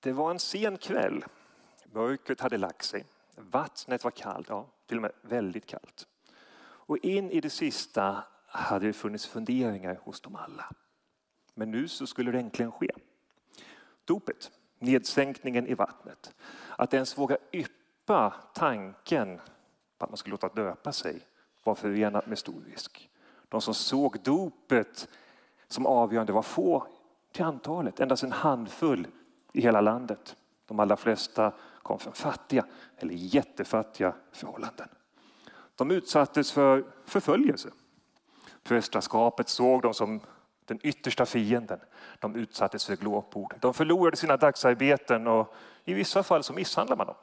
Det var en sen kväll. Mörkret hade lagt sig. Vattnet var kallt, ja, till och med väldigt kallt. Och in i det sista hade det funnits funderingar hos dem alla. Men nu så skulle det äntligen ske. Dopet, nedsänkningen i vattnet. Att ens våga yppa tanken på att man skulle låta döpa sig var förenat med stor risk. De som såg dopet som avgörande var få till antalet, endast en handfull i hela landet. De allra flesta kom från fattiga eller jättefattiga förhållanden. De utsattes för förföljelse. Prästerskapet såg dem som den yttersta fienden. De utsattes för glåpord. De förlorade sina dagsarbeten och i vissa fall så misshandlade man dem.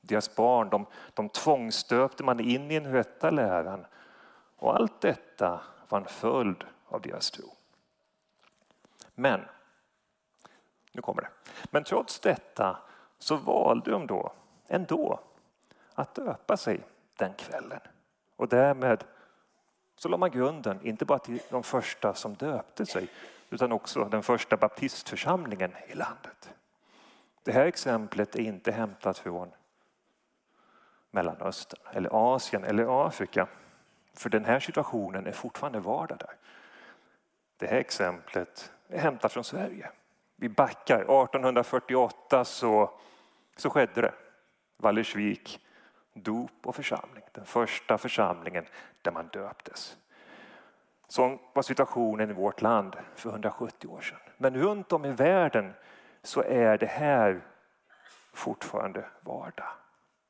Deras barn de, de tvångsstöpte man in i den rätta läran. Och allt detta var en följd av deras tro. Men, nu kommer det. Men trots detta så valde de då ändå att döpa sig den kvällen. Och därmed så la man grunden, inte bara till de första som döpte sig, utan också den första baptistförsamlingen i landet. Det här exemplet är inte hämtat från Mellanöstern, eller Asien eller Afrika. För den här situationen är fortfarande vardag där. Det här exemplet är hämtat från Sverige. Vi backar. 1848 så, så skedde det. Vallersvik, dop och församling. Den första församlingen där man döptes. Så var situationen i vårt land för 170 år sedan. Men runt om i världen så är det här fortfarande vardag.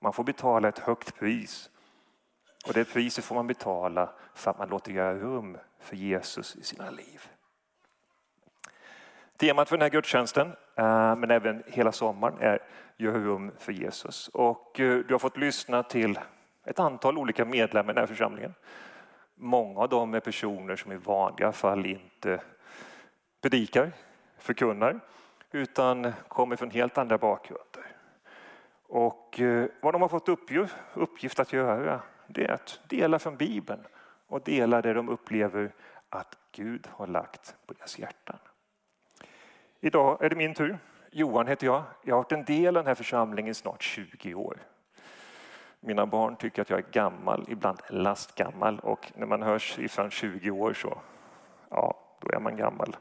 Man får betala ett högt pris. Och det priset får man betala för att man låter göra rum för Jesus i sina liv. Temat för den här gudstjänsten, eh, men även hela sommaren, är Gör rum för Jesus. Och eh, du har fått lyssna till ett antal olika medlemmar i den här församlingen. Många av dem är personer som i vanliga fall inte predikar, förkunnar, utan kommer från helt andra bakgrunder. Och eh, vad de har fått uppgift att göra, det är att dela från Bibeln och dela det de upplever att Gud har lagt på deras hjärtan. Idag är det min tur. Johan heter jag. Jag har varit en del av den här församlingen i snart 20 år. Mina barn tycker att jag är gammal, ibland lastgammal och när man hör siffran 20 år så, ja, då är man gammal.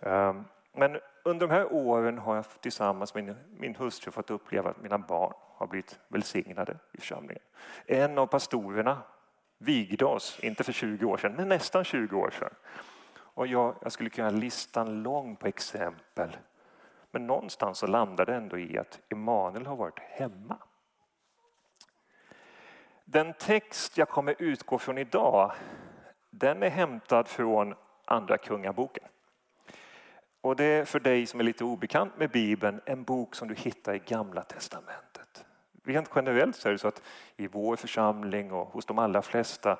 Ehm, men under de här åren har jag tillsammans med min hustru fått uppleva att mina barn har blivit välsignade i församlingen. En av pastorerna vigde oss, inte för 20 år sedan, men nästan 20 år sedan. Och jag, jag skulle kunna listan lång på exempel. Men någonstans så landar det ändå i att Emanuel har varit hemma. Den text jag kommer utgå från idag, den är hämtad från Andra Kungaboken. Och det är för dig som är lite obekant med Bibeln en bok som du hittar i Gamla Testamentet. Rent generellt så är det så att i vår församling och hos de allra flesta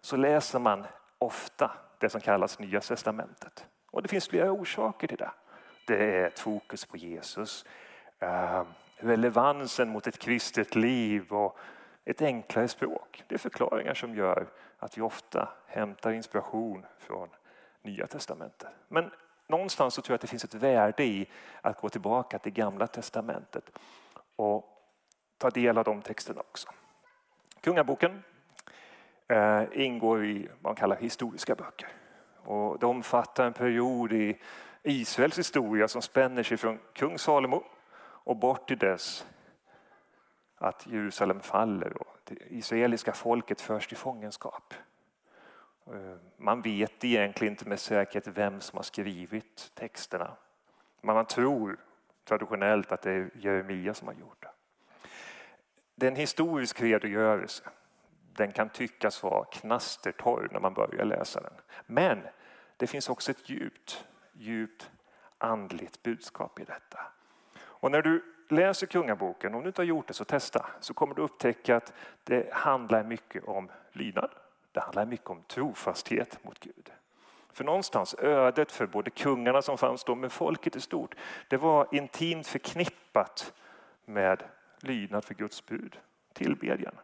så läser man ofta det som kallas Nya Testamentet. Och det finns flera orsaker till det. Det är ett fokus på Jesus, ehm, relevansen mot ett kristet liv och ett enklare språk. Det är förklaringar som gör att vi ofta hämtar inspiration från Nya Testamentet. Men någonstans så tror jag att det finns ett värde i att gå tillbaka till Gamla Testamentet och ta del av de texterna också. Kungaboken Eh, ingår i vad man kallar historiska böcker. Och det omfattar en period i Israels historia som spänner sig från kung Salomo och bort till dess att Jerusalem faller och det israeliska folket förs till fångenskap. Eh, man vet egentligen inte med säkerhet vem som har skrivit texterna. Men man tror traditionellt att det är Jeremia som har gjort det. Det är en historisk redogörelse. Den kan tyckas vara knastertorr när man börjar läsa den. Men det finns också ett djupt, djupt andligt budskap i detta. Och när du läser Kungaboken, om du inte har gjort det så testa, så kommer du upptäcka att det handlar mycket om lydnad. Det handlar mycket om trofasthet mot Gud. För någonstans ödet för både kungarna som fanns då, men folket i stort, det var intimt förknippat med lydnad för Guds bud, tillbedjan.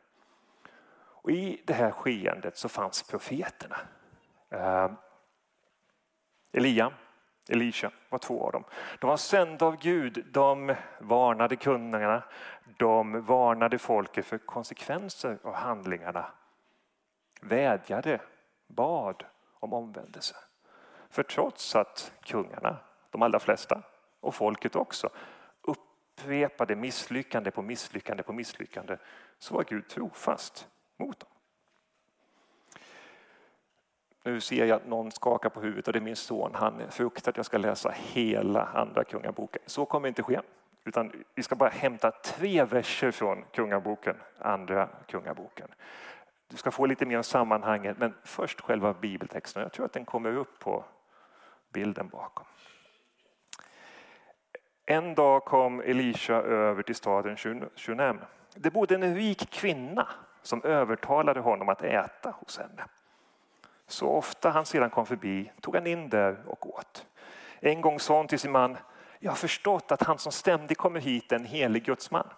Och I det här skeendet så fanns profeterna. Ehm, Elia, Elisha var två av dem. De var sända av Gud. De varnade kungarna. De varnade folket för konsekvenser av handlingarna. Vädjade, bad om omvändelse. För trots att kungarna, de allra flesta, och folket också upprepade misslyckande på misslyckande på misslyckande så var Gud trofast mot dem. Nu ser jag att någon skakar på huvudet och det är min son. Han fruktar att jag ska läsa hela Andra Kungaboken. Så kommer inte ske. Utan vi ska bara hämta tre verser från Kungaboken, Andra Kungaboken. Du ska få lite mer om sammanhanget, men först själva bibeltexten. Jag tror att den kommer upp på bilden bakom. En dag kom Elisha över till staden Shunem. Det bodde en rik kvinna som övertalade honom att äta hos henne. Så ofta han sedan kom förbi tog han in där och åt. En gång sa hon till sin man, jag har förstått att han som ständigt kommer hit är en helig gudsman.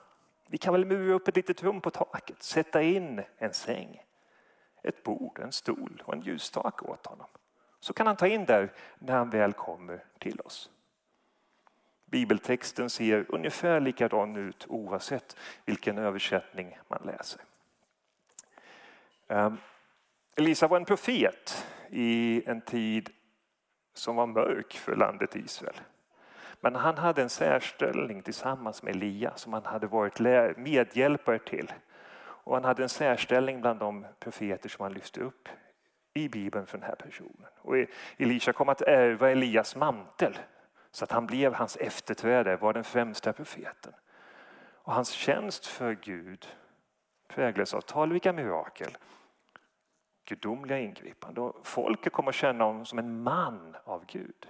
Vi kan väl mura upp ett litet rum på taket, sätta in en säng, ett bord, en stol och en ljusstake åt honom. Så kan han ta in där när han väl kommer till oss. Bibeltexten ser ungefär likadan ut oavsett vilken översättning man läser. Ehm, Elisa var en profet i en tid som var mörk för landet Israel. Men han hade en särställning tillsammans med Elia som han hade varit medhjälpare till. Och han hade en särställning bland de profeter som han lyfte upp i Bibeln för den här personen. Och e-, Elisha kom att ärva Elias mantel så att han blev hans efterträdare, var den främsta profeten. Och hans tjänst för Gud präglades av talrika mirakel gudomliga ingripanden. Folket kommer att känna honom som en man av Gud.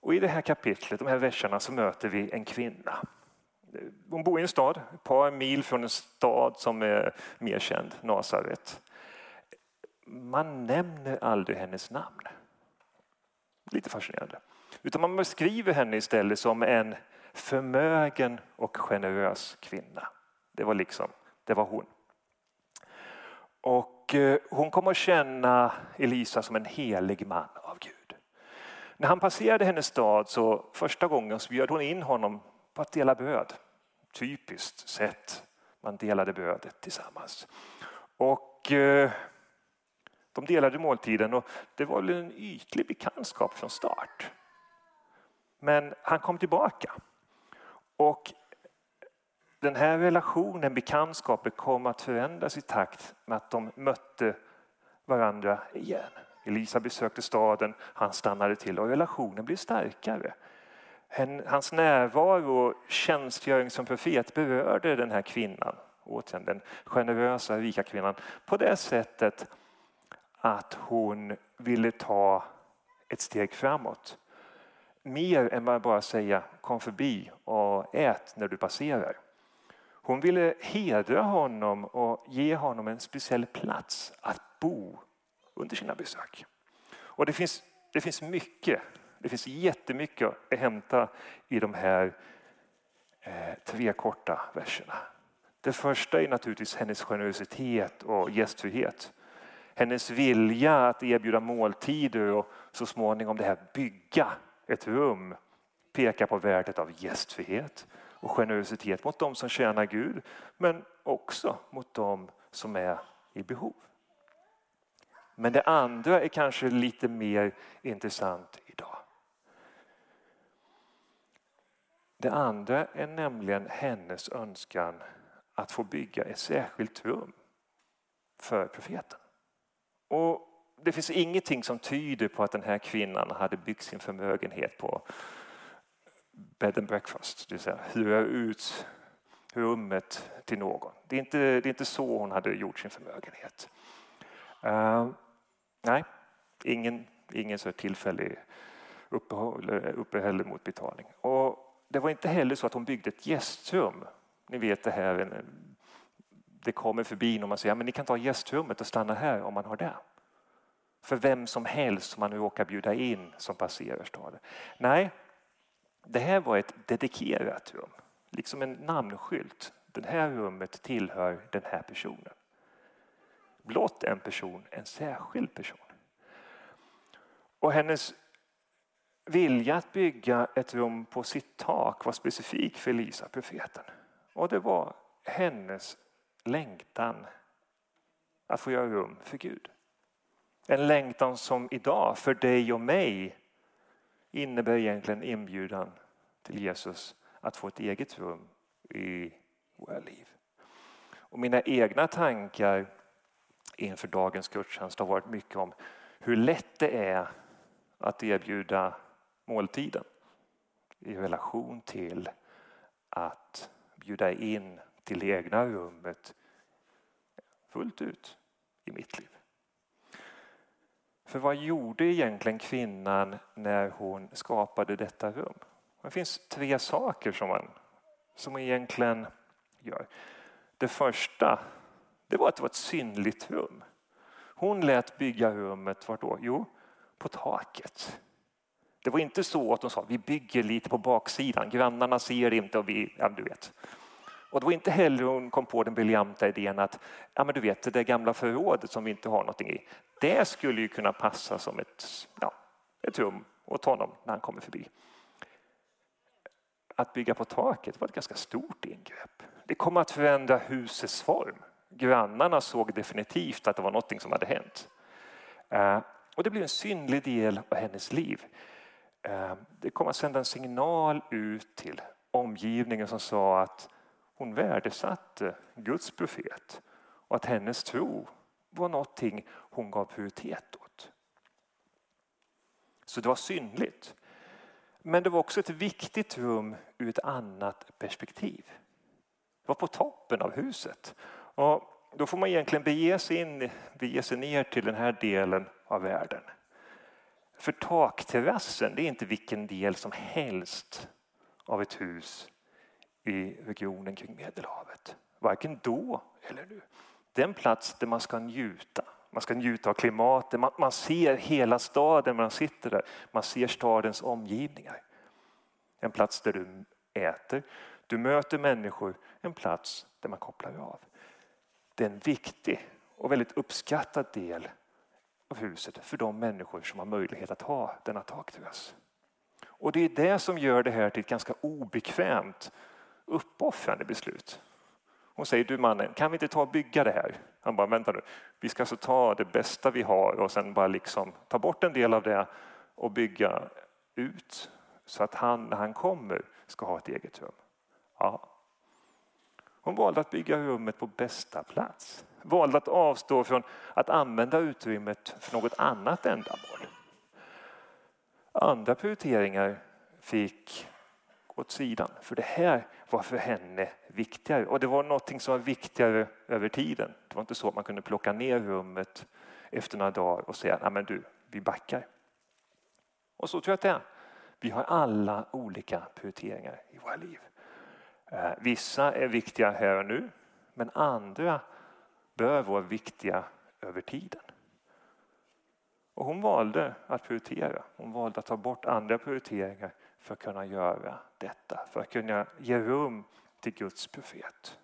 Och I det här kapitlet, de här verserna, så möter vi en kvinna. Hon bor i en stad, ett par mil från en stad som är mer känd, Nasaret. Man nämner aldrig hennes namn. Lite fascinerande. Utan man beskriver henne istället som en förmögen och generös kvinna. Det var liksom, det var hon. Och eh, hon kommer att känna Elisa som en helig man av Gud. När han passerade hennes stad så första gången så bjöd hon in honom på att dela bröd. Typiskt sett, man delade brödet tillsammans. Och eh, de delade måltiden och det var en ytlig bekantskap från start. Men han kom tillbaka. Och den här relationen, bekantskapen, kom att förändras i takt med att de mötte varandra igen. Elisa besökte staden, han stannade till och relationen blev starkare. Hans närvaro och tjänstgöring som profet berörde den här kvinnan, återigen den generösa rika kvinnan, på det sättet att hon ville ta ett steg framåt. Mer än att bara säga kom förbi och ät när du passerar. Hon ville hedra honom och ge honom en speciell plats att bo under sina besök. Och det finns, det finns mycket, det finns jättemycket att hämta i de här eh, tre korta verserna. Det första är naturligtvis hennes generositet och gästfrihet. Hennes vilja att erbjuda måltider och så småningom det här bygga ett rum pekar på värdet av gästfrihet och generositet mot dem som tjänar Gud men också mot dem som är i behov. Men det andra är kanske lite mer intressant idag. Det andra är nämligen hennes önskan att få bygga ett särskilt rum för profeten. Och det finns ingenting som tyder på att den här kvinnan hade byggt sin förmögenhet på bed and breakfast, det vill säga hyra ut rummet till någon. Det är inte, det är inte så hon hade gjort sin förmögenhet. Uh, nej, ingen, ingen så tillfällig uppehåll, uppehälle mot betalning. Och det var inte heller så att hon byggde ett gästrum. Ni vet det här, det kommer förbi när man säger att ni kan ta gästrummet och stanna här om man har det. För vem som helst som man nu råkar bjuda in som passerar staden. Nej, det här var ett dedikerat rum, liksom en namnskylt. Det här rummet tillhör den här personen. Blott en person, en särskild person. Och hennes vilja att bygga ett rum på sitt tak var specifik för Elisa, profeten. Och det var hennes längtan att få göra rum för Gud. En längtan som idag för dig och mig innebär egentligen inbjudan till Jesus att få ett eget rum i våra liv. Och mina egna tankar inför dagens gudstjänst har varit mycket om hur lätt det är att erbjuda måltiden i relation till att bjuda in till det egna rummet fullt ut i mitt liv. För vad gjorde egentligen kvinnan när hon skapade detta rum? Det finns tre saker som man, som egentligen gör. Det första det var att det var ett synligt rum. Hon lät bygga rummet, var då? Jo, på taket. Det var inte så att hon sa vi bygger lite på baksidan, grannarna ser inte och vi, ja du vet. Och det var inte heller hon kom på den briljanta idén att ja, men du vet, det där gamla förrådet som vi inte har någonting i, det skulle ju kunna passa som ett, ja, ett rum åt honom när han kommer förbi. Att bygga på taket var ett ganska stort ingrepp. Det kom att förändra husets form. Grannarna såg definitivt att det var någonting som hade hänt. Eh, och det blev en synlig del av hennes liv. Eh, det kom att sända en signal ut till omgivningen som sa att hon värdesatte Guds profet och att hennes tro var någonting hon gav prioritet åt. Så det var synligt. Men det var också ett viktigt rum ur ett annat perspektiv. Det var på toppen av huset. Och då får man egentligen bege sig, in, bege sig ner till den här delen av världen. För takterrassen det är inte vilken del som helst av ett hus i regionen kring Medelhavet. Varken då eller nu. Det är en plats där man ska njuta. Man ska njuta av klimatet, man, man ser hela staden när man sitter där. Man ser stadens omgivningar. En plats där du äter, du möter människor, en plats där man kopplar av. Det är en viktig och väldigt uppskattad del av huset för de människor som har möjlighet att ha denna takterrass. Och det är det som gör det här till ett ganska obekvämt uppoffrande beslut. Hon säger, du mannen, kan vi inte ta och bygga det här? Han bara, vänta nu, vi ska alltså ta det bästa vi har och sen bara liksom ta bort en del av det och bygga ut så att han när han kommer ska ha ett eget rum. Ja. Hon valde att bygga rummet på bästa plats. Valde att avstå från att använda utrymmet för något annat ändamål. Andra prioriteringar fick åt sidan. För det här var för henne viktigare. Och det var något som var viktigare över tiden. Det var inte så att man kunde plocka ner rummet efter några dagar och säga, nej men du, vi backar. Och så tror jag att det är. Vi har alla olika prioriteringar i våra liv. Eh, vissa är viktiga här och nu, men andra bör vara viktiga över tiden. Och hon valde att prioritera. Hon valde att ta bort andra prioriteringar för att kunna göra detta, för att kunna ge rum till Guds profet.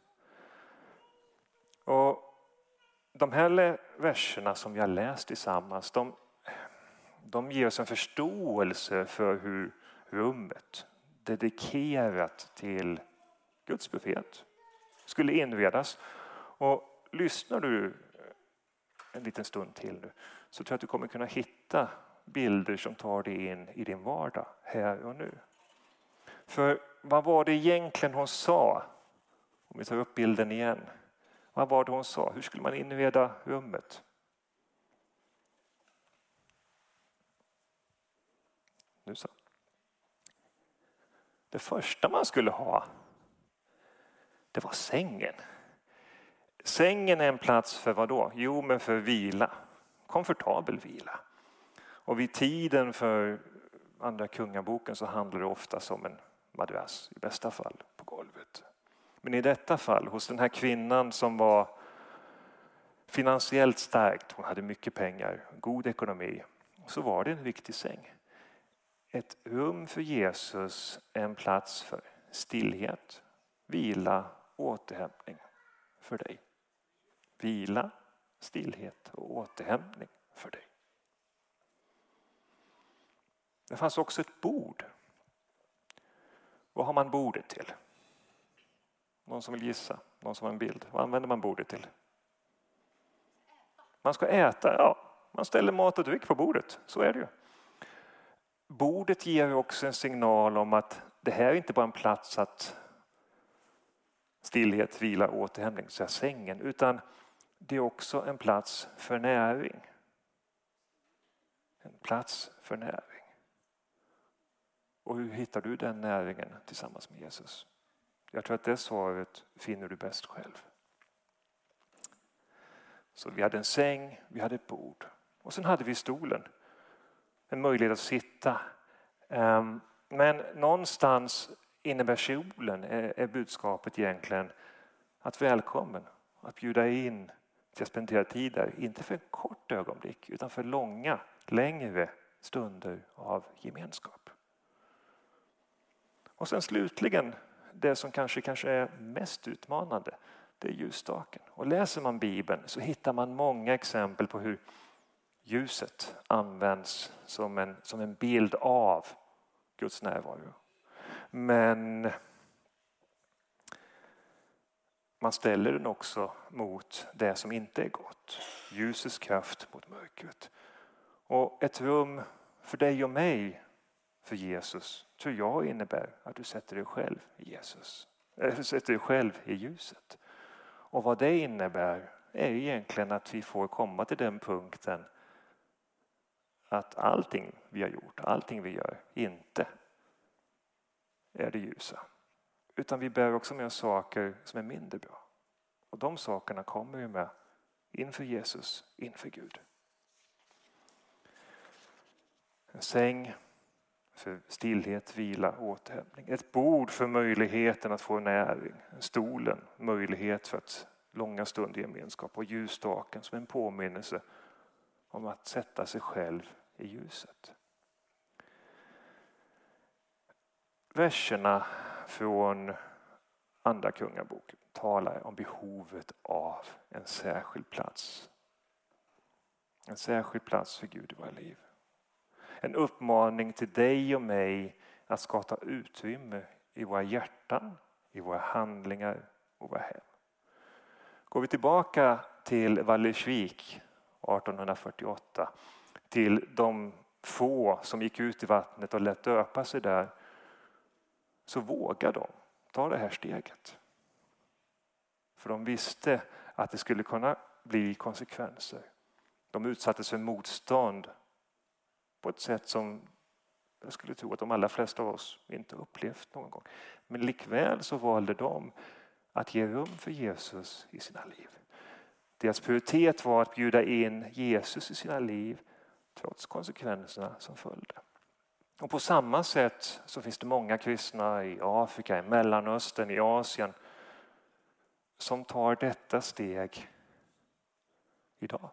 Och de här verserna som vi har läst tillsammans, de, de ger oss en förståelse för hur rummet dedikerat till Guds profet skulle inredas. Och lyssnar du en liten stund till nu så tror jag att du kommer kunna hitta bilder som tar dig in i din vardag här och nu. För vad var det egentligen hon sa? Om vi tar upp bilden igen. Vad var det hon sa? Hur skulle man inreda rummet? Nu så. Det första man skulle ha, det var sängen. Sängen är en plats för vad då? Jo, men för vila. Komfortabel vila. Och vid tiden för Andra Kungaboken så handlar det ofta om en madrass, i bästa fall på golvet. Men i detta fall, hos den här kvinnan som var finansiellt starkt, hon hade mycket pengar, god ekonomi, så var det en riktig säng. Ett rum för Jesus är en plats för stillhet, vila, återhämtning för dig. Vila, stillhet och återhämtning för dig. Det fanns också ett bord. Vad har man bordet till? Någon som vill gissa? Någon som har en bild? Vad använder man bordet till? Man ska äta, ja. Man ställer mat och dryck på bordet, så är det ju. Bordet ger också en signal om att det här är inte bara en plats att stillhet, vila, återhämtning, så sängen, utan det är också en plats för näring. En plats för näring. Och hur hittar du den näringen tillsammans med Jesus? Jag tror att det svaret finner du bäst själv. Så vi hade en säng, vi hade ett bord och sen hade vi stolen. En möjlighet att sitta. Ehm, men någonstans innebär kjolen eh, är budskapet egentligen att välkommen, att bjuda in till att spendera tid där. Inte för ett kort ögonblick utan för långa, längre stunder av gemenskap. Och sen slutligen det som kanske, kanske är mest utmanande, det är ljusstaken. Och läser man Bibeln så hittar man många exempel på hur ljuset används som en, som en bild av Guds närvaro. Men man ställer den också mot det som inte är gott. Ljusets kraft mot mörkret. Och ett rum för dig och mig, för Jesus, tror jag innebär att du sätter dig själv i Jesus. Eller sätter dig själv i ljuset. Och vad det innebär är egentligen att vi får komma till den punkten att allting vi har gjort, allting vi gör, inte är det ljusa. Utan vi bär också med oss saker som är mindre bra. Och de sakerna kommer vi med inför Jesus, inför Gud. En säng för stillhet, vila, återhämtning. Ett bord för möjligheten att få näring. Stolen, möjlighet för att långa stunder gemenskap. Och ljusstaken som en påminnelse om att sätta sig själv i ljuset. Verserna från Andra Kungaboken talar om behovet av en särskild plats. En särskild plats för Gud i våra liv. En uppmaning till dig och mig att skapa utrymme i våra hjärtan, i våra handlingar och våra hem. Går vi tillbaka till Vallersvik 1848 till de få som gick ut i vattnet och lät döpa sig där så vågar de ta det här steget. För de visste att det skulle kunna bli konsekvenser. De utsattes för motstånd på ett sätt som jag skulle tro att de allra flesta av oss inte upplevt någon gång. Men likväl så valde de att ge rum för Jesus i sina liv. Deras prioritet var att bjuda in Jesus i sina liv trots konsekvenserna som följde. Och på samma sätt så finns det många kristna i Afrika, i Mellanöstern, i Asien som tar detta steg idag.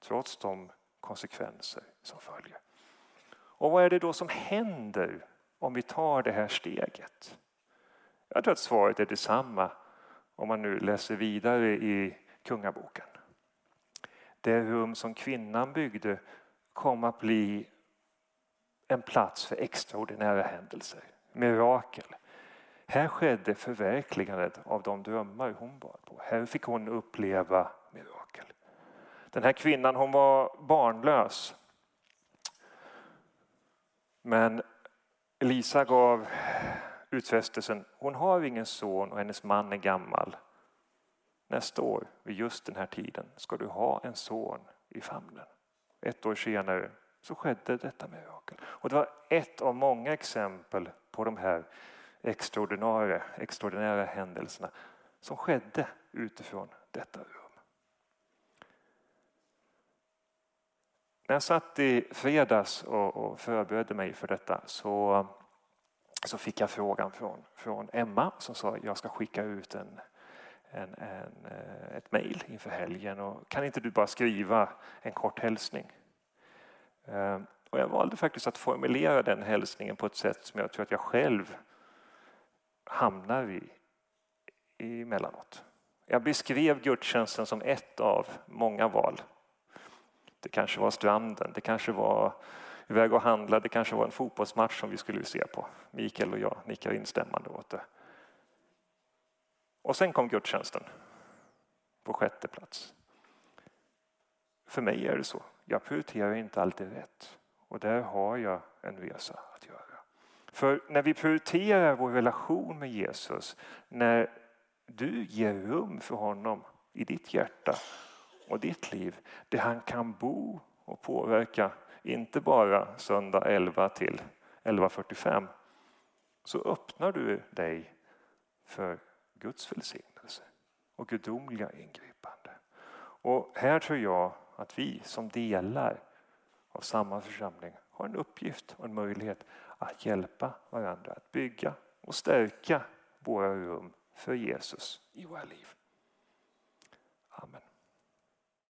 Trots de konsekvenser som följer. Och vad är det då som händer om vi tar det här steget? Jag tror att svaret är detsamma om man nu läser vidare i Kungaboken. Det rum som kvinnan byggde kom att bli en plats för extraordinära händelser, mirakel. Här skedde förverkligandet av de drömmar hon bar på. Här fick hon uppleva mirakel. Den här kvinnan hon var barnlös. Men Elisa gav utfästelsen, hon har ingen son och hennes man är gammal. Nästa år, vid just den här tiden, ska du ha en son i famnen. Ett år senare så skedde detta mirakel. Och det var ett av många exempel på de här extraordinära, extraordinära händelserna som skedde utifrån detta rum. När jag satt i fredags och, och förberedde mig för detta så, så fick jag frågan från, från Emma som sa att jag ska skicka ut en, en, en, eh, ett mejl inför helgen och kan inte du bara skriva en kort hälsning? Ehm, och jag valde faktiskt att formulera den hälsningen på ett sätt som jag tror att jag själv hamnar i emellanåt. Jag beskrev gudstjänsten som ett av många val. Det kanske var stranden, det kanske var iväg och handla. Det kanske var en fotbollsmatch som vi skulle se på. Mikael och jag nickar instämmande åt det. Och sen kom gudstjänsten på sjätte plats. För mig är det så. Jag prioriterar inte alltid rätt. Och där har jag en resa att göra. För när vi prioriterar vår relation med Jesus, när du ger rum för honom i ditt hjärta och ditt liv, där han kan bo och påverka, inte bara söndag 11 till 11.45, så öppnar du dig för Guds välsignelse och gudomliga ingripande. Och här tror jag att vi som delar av samma församling har en uppgift och en möjlighet att hjälpa varandra att bygga och stärka våra rum för Jesus i våra liv. Amen.